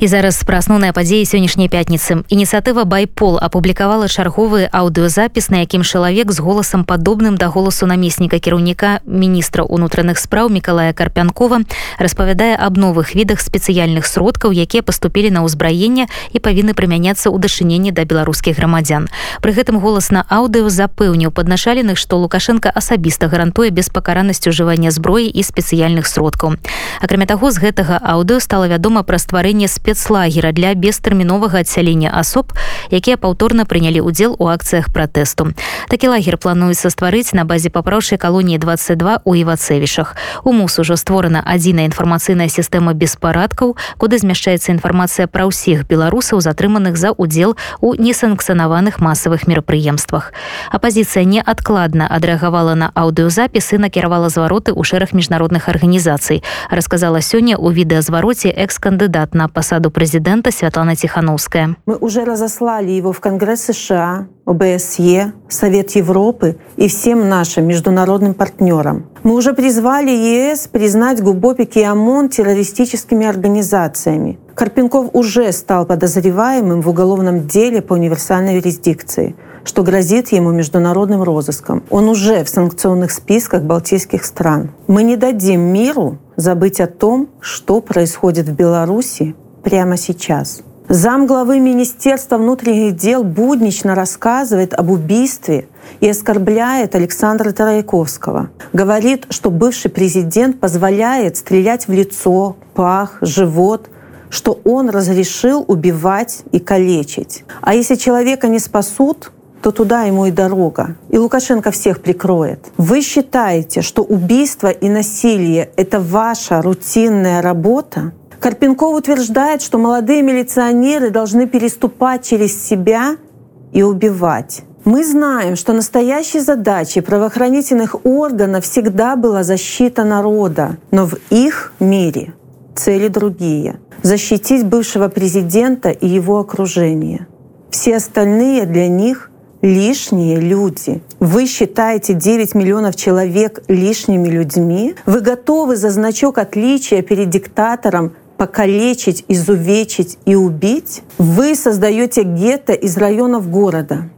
І зараз пра асноўныя падзеі сённяшняй пятніцы. Ініцыятыва байпол апублікавала чарговы аўдыёзапіс на якім чалавек з голасам падобным да голасу намесніка кіраўніка міністра унутраных спраў мікалая карпянкова распавядае аб новых відах спецыяльных сродкаў якія паступілі на ўзбраенне і павінны прымяняцца ў дачыненні да беларускіх грамадзян. Пры гэтым голас на аўдыо запэўніў падначаленых што лукашенко асабіста гарантуе беспакаранасць ужывання зброі і спецыяльных сродкаў. Акрамя таго з гэтага аўдыо стала вядома пра стварэнне спец спецлагера для бестэрміновага адсялення асоб якія паўторна прынялі ўдзел у акцыях пратэсту. Такі лагер плануецца стварыць на базе папраўшай калоніі 22 у івацэвішах. У мус ужо створана адзіная інфармацыйная сістэма беспарадкаў куды змяшчаецца інфармацыя пра ўсіх беларусаў затрыманых за удзел у несанкцыянаваных масавых мерапрыемствах. Апозіцыя неадкладна адрэагавала на аўдыёзапісы накіравала звароты ў шэраг міжнародных арганізацый расказала сёння у відэазвароце экс-кандыдат на пасаду посаду президента Светлана Тихановская. Мы уже разослали его в Конгресс США, ОБСЕ, Совет Европы и всем нашим международным партнерам. Мы уже призвали ЕС признать Губопик и ОМОН террористическими организациями. Карпенков уже стал подозреваемым в уголовном деле по универсальной юрисдикции что грозит ему международным розыском. Он уже в санкционных списках балтийских стран. Мы не дадим миру забыть о том, что происходит в Беларуси прямо сейчас. Зам главы Министерства внутренних дел буднично рассказывает об убийстве и оскорбляет Александра Тарайковского. Говорит, что бывший президент позволяет стрелять в лицо, пах, живот, что он разрешил убивать и калечить. А если человека не спасут, то туда ему и дорога. И Лукашенко всех прикроет. Вы считаете, что убийство и насилие — это ваша рутинная работа? Карпенков утверждает, что молодые милиционеры должны переступать через себя и убивать. Мы знаем, что настоящей задачей правоохранительных органов всегда была защита народа, но в их мире цели другие — защитить бывшего президента и его окружение. Все остальные для них лишние люди. Вы считаете 9 миллионов человек лишними людьми? Вы готовы за значок отличия перед диктатором покалечить, изувечить и убить, вы создаете гетто из районов города,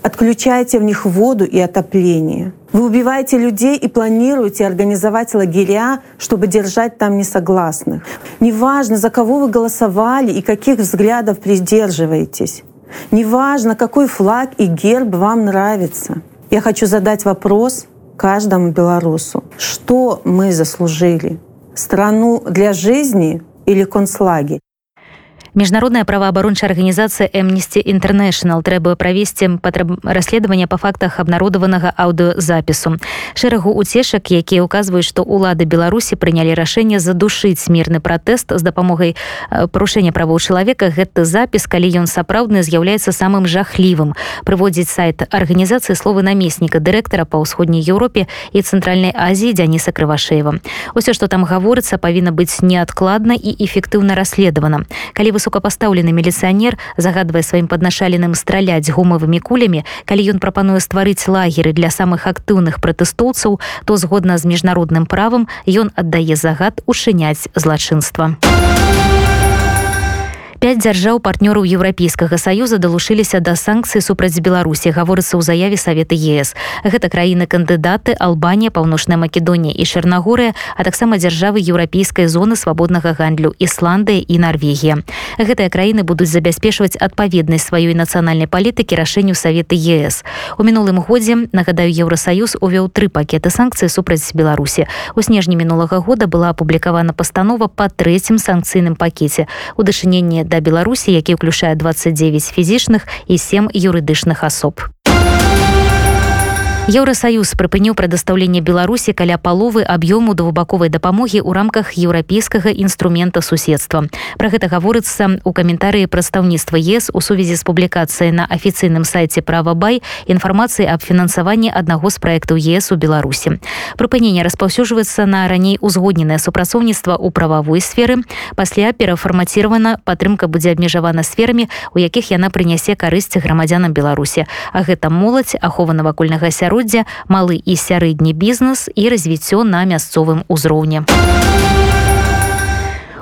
отключаете в них воду и отопление. Вы убиваете людей и планируете организовать лагеря, чтобы держать там несогласных. Неважно, за кого вы голосовали и каких взглядов придерживаетесь. Неважно, какой флаг и герб вам нравится. Я хочу задать вопрос каждому белорусу. Что мы заслужили? Страну для жизни или концлагерь. Міжнародная праваабарончая арганізацыя Amnesty International трэба правесці патрэб расследавання па фактах абнародаванага аўдыозапісу шэрагу уцешак якія ўказваюць што ўлады беларусі прынялі рашэнне задушыць мірны пратэст з дапамогай парушэння правоў чалавека. Гэты запіс калі ён сапраўдны з'яўляецца самым жахлівым. Прыводзіць сайт арганізацыі словы намесніка дырэктара па ўсходняй Еўропе і цэнтральнай Азіі дзяніса крывашеева усё што там гаворыцца павінна быць неадкладна і эфектыўна расследавана. Калі вы высокапастаўлены міліцыянер загадвае сваім паднашаленым страляць гумавымі кулямі калі ён прапануе стварыць лагеры для самых актыўных пратэстоўцаў то згодна з міжнародным правам ён аддае загад ушыняць злачынства а пять дзяржаў партнёраў еўрапейскага саюза далушыліся да санкцыі супраць беларусі гаворыцца ў заяве савета ес гэта краіны кандыдаты албанія паўночная македонія і чарнагорыя а таксама дзяржавы еўрапейскай зоны свабоднага гандлю ісландыя і норвегія гэтыя краіны будуць забяспечваць адпаведнасць сваёй нацыянальнай палітыкі рашэнню саветы ес у мінулым годзе нагадаю еўросаюз увёў тры пакеты санкцыі супраць беларусі. У снежні мінулага года была апублікавана пастанова па трэцім санкцыйным пакеце. У дачыненні да беларусі які ўключае 29 фізічных і 7 юрыдычных асоб Еўросаюз прыпыніў прадастаўленне беларусі каля паловы аб'ёму двухбаковай дапамогі ў рамках еўрапейскага інструмента суседства. Про гэта гаворыцца у каментарыі прадстаўніцтва ес у сувязі з публікацыяй на афіцыйным сайце правабай інфармацыі аб фінансаванні аднаго з праектаў ес у беларусі. Прыпыненне распаўсюджваецца на раней узгодненае супрацоўніцтва ў прававой сферы. Пасля перафармаціравана падтрымка будзе абмежавана сферамі у якіх яна прынясе карысці грамадзянам беларусі. А гэта моладзь ахова навакольнага сярод агароддзя малы і сярэдні бізнес і развіццё на мясцовым узроўні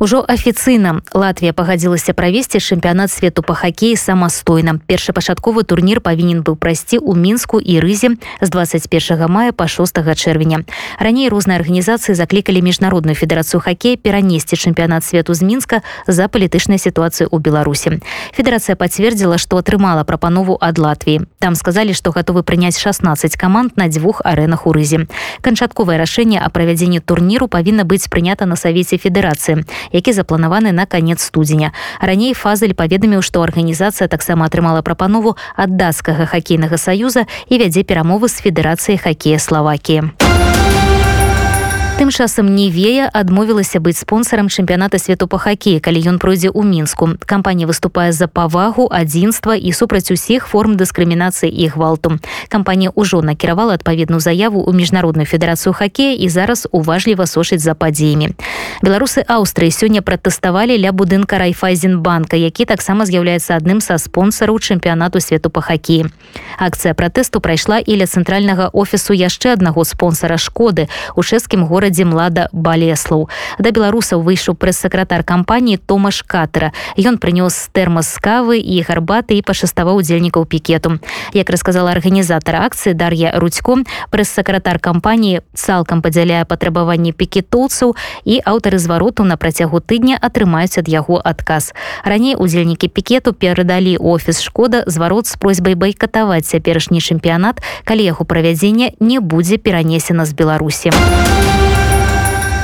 Ужо афіцыйна Латвія пагадзілася правесці чэмпіянат свету па хакеі самастойна. Першапачатковы турнір павінен быў прайсці ў мінску і рызе з 21 мая па 6 чэрвеня. Раней розныя арганізацыі заклікалі міжнародную федэрацыю хакея перанесці чэмпіянат свету з мінска за палітычнай сітуацыю ў Беларусі. Федэрацыя пацвердзіла, што атрымала прапанову ад Латвіі. Там сказалі, што гатовы прыняць 16 каманд на дзвюх арэнах у рызе. Канчатковае рашэнне о правядзенні турніру павінна быць прынята на савеце федэрацыі які запланаваны на канец студзеня. Раней фазель паведаміў што арганізацыя таксама атрымала прапанову ад дацкага хакейнага саюза і вядзе перамовы з федэрацыяй хакея славакіі тым часам невея адмовілася быць спонсорам чэмпіяната свету па хакеі калі ён пройдзе ў мінску. Кампанія выступае за павагу адзінства і супраць усіх форм дыскрымінацыі і гвалту. Кампанія ўжо накіравала адпаведную заяву ў міжнародную федэрацыю хакея і зараз уважліва сошыць за падзеямі. Беларусы аўстрыі сёння пратэставалі ля будынка райфайзенбанка які таксама з'яўляецца адным са спонсараў чэмпіянату свету па хакеі. Акцыя пратэсту прайшла і ля цэнтральнага офісу яшчэ аднаго спонсора шкоды у чэшскім горадзе горадзе млада балеслаў да беларусаў выйшаў прэс-сакратар кампаніі томаш катера. Ён прынёс тэрмас кавы і гарбаты і пашаставаў удзельнікаў пікету як расказала арганізатар акцыі дар'я рудзько прэс-сакратар кампаніі цалкам падзяляе патрабаванні пікетоўцаў і аўтары звароту на працягу тыдня атрымаюць ад яго адказ раней удзельнікі пікету перадалі офіс шкода зварот з просьбай байкатаваць цяперашні чэмпіянат калі яго правядзення не будзе перанесена з беларусі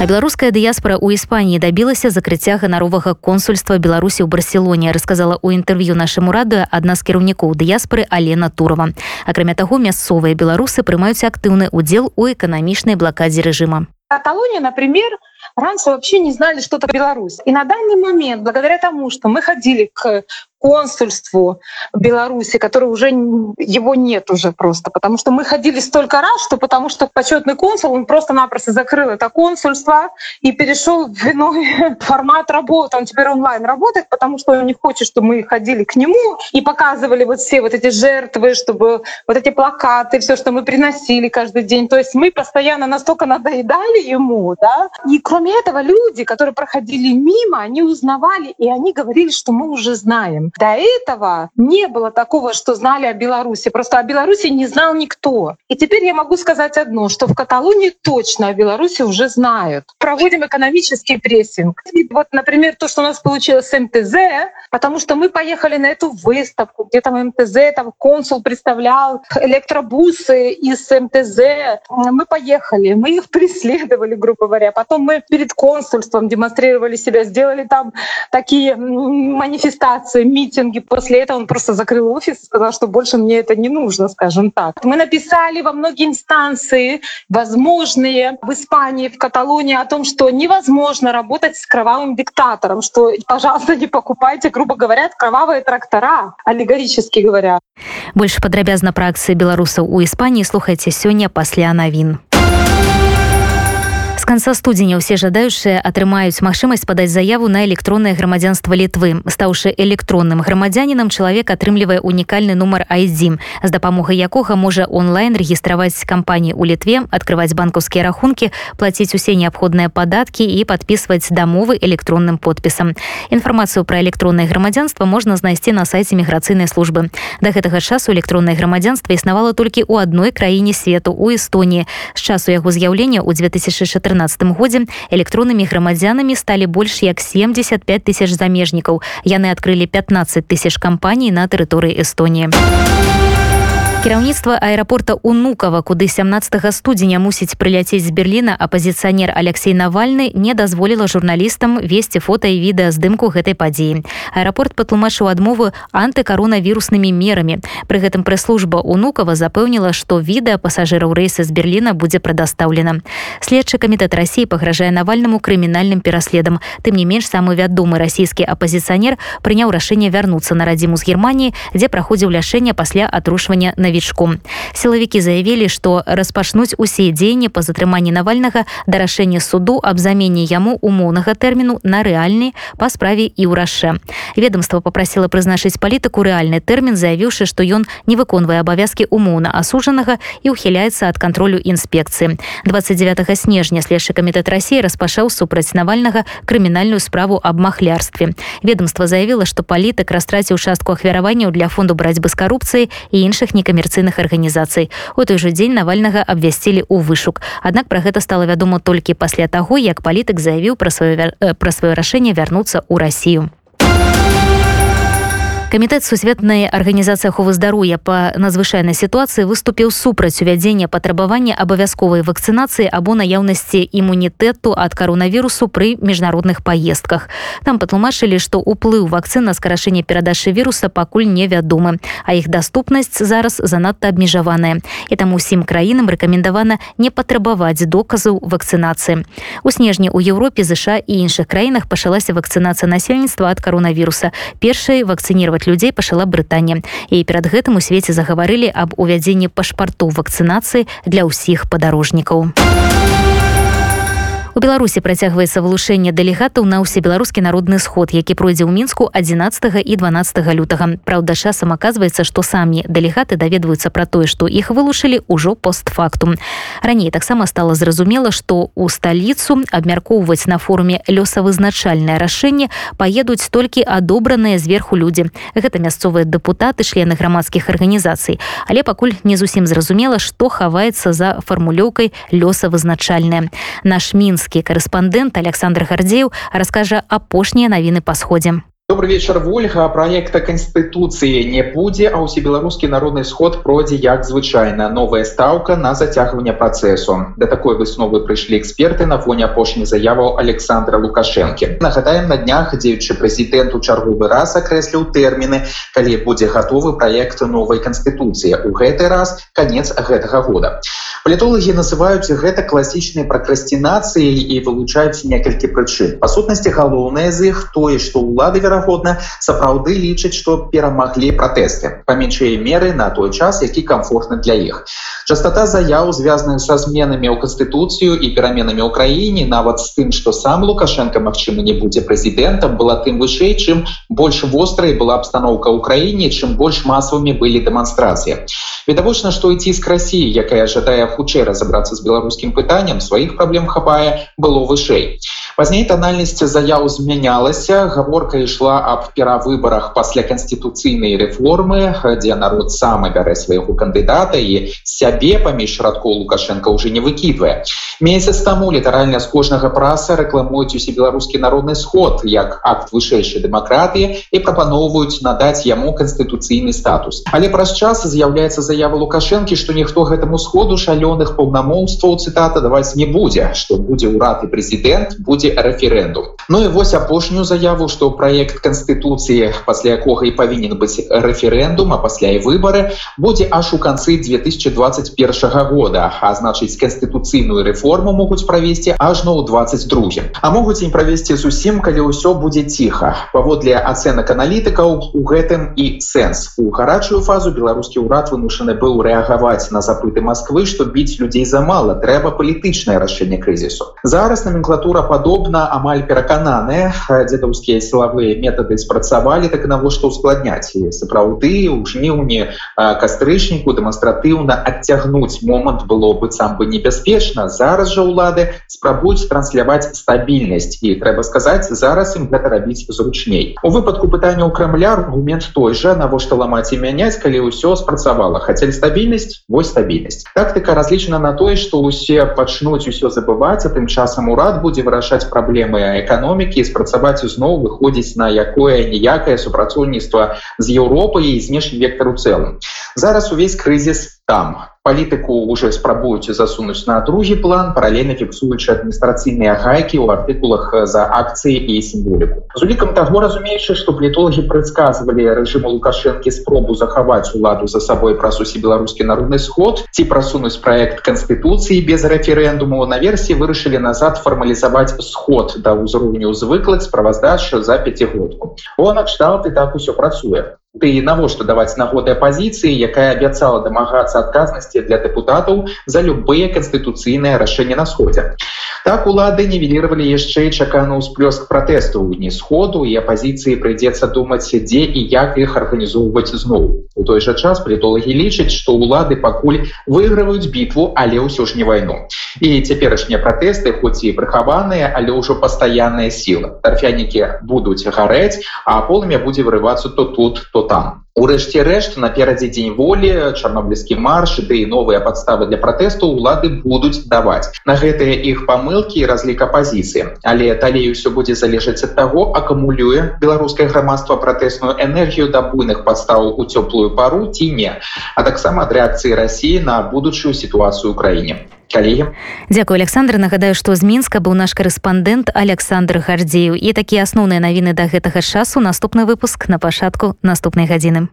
а беларуская дыяспора ў іспаніі дабілася закрыцця ганаровага консульства беларусі ў барселоне рассказала ў інтэрв'ю нашаму радыё адна з кіраўнікоў дыяспоры алена турова акрамя таго мясцовыя беларусы прымаюць актыўны удзел у эканамічнай блакадзе рэжыма Каталония, например, раньше вообще не знали, что это Беларусь. И на данный момент, благодаря тому, что мы ходили к консульству Беларуси, который уже его нет уже просто, потому что мы ходили столько раз, что потому что почетный консул он просто-напросто закрыл это консульство и перешел в иной формат работы. Он теперь онлайн работает, потому что он не хочет, чтобы мы ходили к нему и показывали вот все вот эти жертвы, чтобы вот эти плакаты, все, что мы приносили каждый день. То есть мы постоянно настолько надоедали ему, да. И кроме этого люди, которые проходили мимо, они узнавали и они говорили, что мы уже знаем. До этого не было такого, что знали о Беларуси. Просто о Беларуси не знал никто. И теперь я могу сказать одно, что в Каталонии точно о Беларуси уже знают. Проводим экономический прессинг. И вот, например, то, что у нас получилось с МТЗ, потому что мы поехали на эту выставку, где там МТЗ, там консул представлял электробусы из МТЗ. Мы поехали, мы их преследовали, грубо говоря. Потом мы перед консульством демонстрировали себя, сделали там такие манифестации, митинги. После этого он просто закрыл офис и сказал, что больше мне это не нужно, скажем так. Мы написали во многие инстанции, возможные в Испании, в Каталонии, о том, что невозможно работать с кровавым диктатором, что, пожалуйста, не покупайте, грубо говоря, кровавые трактора, аллегорически говоря. Больше падрабязна пра акцыі беларусаў у Іспаніі слухайце сёння пасля навін з конца студзеня ўсе жадаючыя атрымаюць магчымасць падаць заяву на электроннае грамадзянства літвы стаўшы электронным грамадзянінам чалавек атрымлівае унікальны нумар айдзім з дапамогай якога можа онлайн рэгістраваць кампаніі ў літве открываць банкаўскія рахункі плаціць усе неабходныя падаткі і падпісваць дамовы электронным подпісам інфармацыю пра электроннае грамадзянства можна знайсці на сайце міграцыйнай службы. Да гэтага часу электроннае грамадзянства існавала толькі ў адной краіне свету у эстоніі з часу яго з'яўлення ў 2014 2014 годзе электроннымі грамадзянамі сталі больш як 75 тысяч замежнікаў яны адкрылі 15 тысяч кампаній на тэрыторыі эстоніі кіраўніцтва аэрапорта унукава куды 17 студзеня мусіць прыляцець з берліна апозіцыянер алексей навальны не дазволіла журналістам весці фото і відэа здымку гэтай падзеі. Аэрапорт патлумачыў адмову антыкаронавіруснымі мерамі. Пры гэтым прэс-служба унукава запэўніла што відэа пасажыраў рэйса з берліна будзе прадастаўлена. Следчы камітэт рассіі пагражае навальнаму крымінальным пераследам. Тым не менш самы вядомы расійскі апозіцыянер прыняў рашэнне вярнуцца на радзіму з германіі дзе праходзіў лячэнне пасля атрушвання на навічку сілавікі заявілі што распачнуць усе дзеянні па затрыманні навальнага да рашэння суду аб замене яму умоўнага тэрміну на рэальны па справе і ўраше ведомства попрасіла прызначыць палітыку рэальны тэрмін заявіўшы што ён не выконвае абавязкі умоўна асужанага і ухіляецца ад кантролю інспекцыі 29 снежня следчы камітэт рассіі распашаў супраць навальнага крымінальную справу аб махлярстве. Ведомства заявіла што палітык растраціў частку ахвяраванняў для фонду барацьбы з карупцыяй і іншых некамерцыйных арганізацый. У той жа дзень навальнага абвясцілі ў вышук. Аднак пра гэта стала вядома толькі пасля таго як палітык заявіў пра сваё пра сваё рашэнне вярнуцца ў рассію камітэт сусветнай арганізацыі аховы здароўя па надзвычайнай сітуацыі выступіў супраць увядзення патрабавання абавязковай вакцынацыі або наяўнасці імунітэту ад каронавірусу пры міжнародных паездках там патлумачылі што ўплыў вакцын на скарашэнне перадачы віруса пакуль невядомы а іх даступнасць зараз занадта абмежаваная і там усім краінам рэкамендавана не патрабаваць доказаў вакцынацыі у снежні ў Еўропе ЗША і іншых краінах пачалася вакцынацыя насельніцтва ад каронавіруса першай вакцыніраваць мільёнах людзей пашала брытанія. І перад гэтым у свеце загаварылі аб увядзенні пашпарту вакцынацыі для ўсіх падарожнікаў у беларусі працягваецца вылучэнне дэлегатаў на ўсебеларускі народны сход які пройдзе ў мінску 11 і 12 лютага. Праўда часам аказваецца што самі дэлегаты даведваюцца пра тое што іх вылучылі ўжо постфактум. Раней таксама стала зразумела што у сталіцу абмяркоўваць на форуме лёсавызначальнае рашэнне паедуць толькі адобраныя зверху людзі. Гэта мясцовыя дэпутаты члены грамадскіх арганізацый. Але пакуль не зусім зразумела што хаваецца за фармулёўкай лёсавызначальная наш мінск мінскі корэспандэнт александр гардзеў раскажа апошнія навіны па сходзе Добрый вечер, Вольга. Проекта Конституции не будет, а усебелорусский народный сход пройдет как звычайно. Новая ставка на затягивание процессу. До такой высновы пришли эксперты на фоне опошней заявы Александра Лукашенко. Нагадаем, на днях девичий президент у черговый раз окреслил термины, когда будет готовый проект новой Конституции. У этот раз конец этого года. Политологи называют это классичной прокрастинацией и вылучают несколько причин. По сутности, головное из их то, что улады верагодна сапраўды лічаць што перамаглі пратэсты. Па меншай меры на той час які комфортны для іх. Частота заяў звязаных са зменамі ў канстытуцыю і пераменамі ў краіне нават з тым што сам лукашенко Мачыма не будзе прэзідэнтам была тым вышэй чым больш вострай была абстаноўка ў краіне чым больш масавымі былі дэманстрацыі. Відавочна што ідці з рассіі якая жадае хутчэй разабрацца з беларускім пытаннем сваіх праблем хапае было вышэй. Пазней танальнасць заяў змянялася гаворка ішла ішла аб перавыбарах пасля канстытуцыйнай рэформы дзе народ сам бярэ свайго кандыдата і сябе паміж радкоў лукашенко уже не выкідвае. Месяц таму літаральна з кожнага праса рэкламуюць усе беларускі народны сход як акт вышэйшай дэмакратыі і прапаноўваюць надаць яму канстытуцыйны статус. Але праз час з'яўляецца заява лукашэнкі што ніхто гэтаму сходу шалёных паўнамоўстваў цытата даваць не будзе што будзе ўрад і прэзідэнт будзе рэферэндум Ну і вось апошнюю заяву што проект конституцыі пасля якога і павінен быць рэферэндум а пасля і выборы будзе аж у канцы 2021 года а значыць конституцыйную рэформу могуць правесці аж но ў 22 а могуць не правесці зусім калі ўсё будзе ціха. Паводле ацэнак аналітыкаў у гэтым і сэнс. У гарачую фазу беларускі ўрад вымушаны быў рэагаваць на запыты Москвы што біць людзей замала трэба палітычнае рашэнне крызісу. Зараз номенклатура падобна амаль перакананая дзедаўскія сілавыя метады спрацавалі так навошта ускладняць і сапраўды ў жніўні кастрычніку дэманстратыўна адцягнуць момант было быццам бы небяспечна. Зараз жа ўлады спрабуюць трансляваць стабільнасць. І трэба сказаць зараз ім гэта рабіць зручней. У выпадку пытання ў крамля аргумент той жа навошта ламаць і мяняць калі ўсё спрацавала. Хацелі стабільнасць вось стабільнасць. Тактыка разлічана на тое што ўсе пачнуць усё забываць а тым часам урад будзе вырашаць праблемы эканомікі спрацаваць ізноў выходзіць на якое ніякае супрацоўніцтва з Еўропай і знешні вектор у цэлым. Зараз увесь крызіс там. Палітыку уже спрабуюць засунуць на другі план, паралельна фіксуючы адміністрацыйныя гайкі ў артыкулах за акцыі і сімволіку. З улікам таго разумеючы, што плітолагі прадказвалі рэжыму лукашэнкі спробу захаваць уладу за сабой праз усе беларускі народны сход ці прасунуць праект канстытуцыі без рэферэндуму на версіі вырашылі назад фармалізаваць сход да ўзроўню звыклых справаздача за пяцігодку. О накшталт і так усё працуе. Ты навошта даваць нагоды апозіцыі якая абяцала дамагацца адказнасці для дэпутатаў за любые канстытуцыйныя рашэнні на сходзе так улады нівелировали яшчэ чаканы ўсплёск пратэсту ў дні сходу і апозіцыі прыйдзецца думаць дзе і як іх арганізоўваць зноў у той жа час притолагі лічаць што улады пакуль выйграваюць бітву але ўсё ж не вайну і цяперашнія пратэсты хоць і прыхаваныя але ўжо пастаянная сіла тарфянікі будуць гарэць а полымя будзе вырывацца то тут то там. Урэшце рэшт наперадзе дзень волі чарнобыльскі марш ды і новыя падставы для пратэсту ўлады будуць даваць. На гэтыя іх памылкі і разлік апозіцыі але далей усё будзе залежаць ад таго акумулюе беларускае грамадства пратэсную энергію да буйных падстаў у цёплую пару ці не а таксама ад рэакцыі рассіі на будучую сітуацыю ў краіне калегі Дякую Александр. Нагадаю што з мінска быў наш корэспандэнт Александр гардзею. І такія асноўныя навіны да гэтага часу. Наступны выпуск на пачатку наступнай гадзіны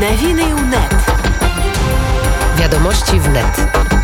Навіны ў нет. Вядомасці в нет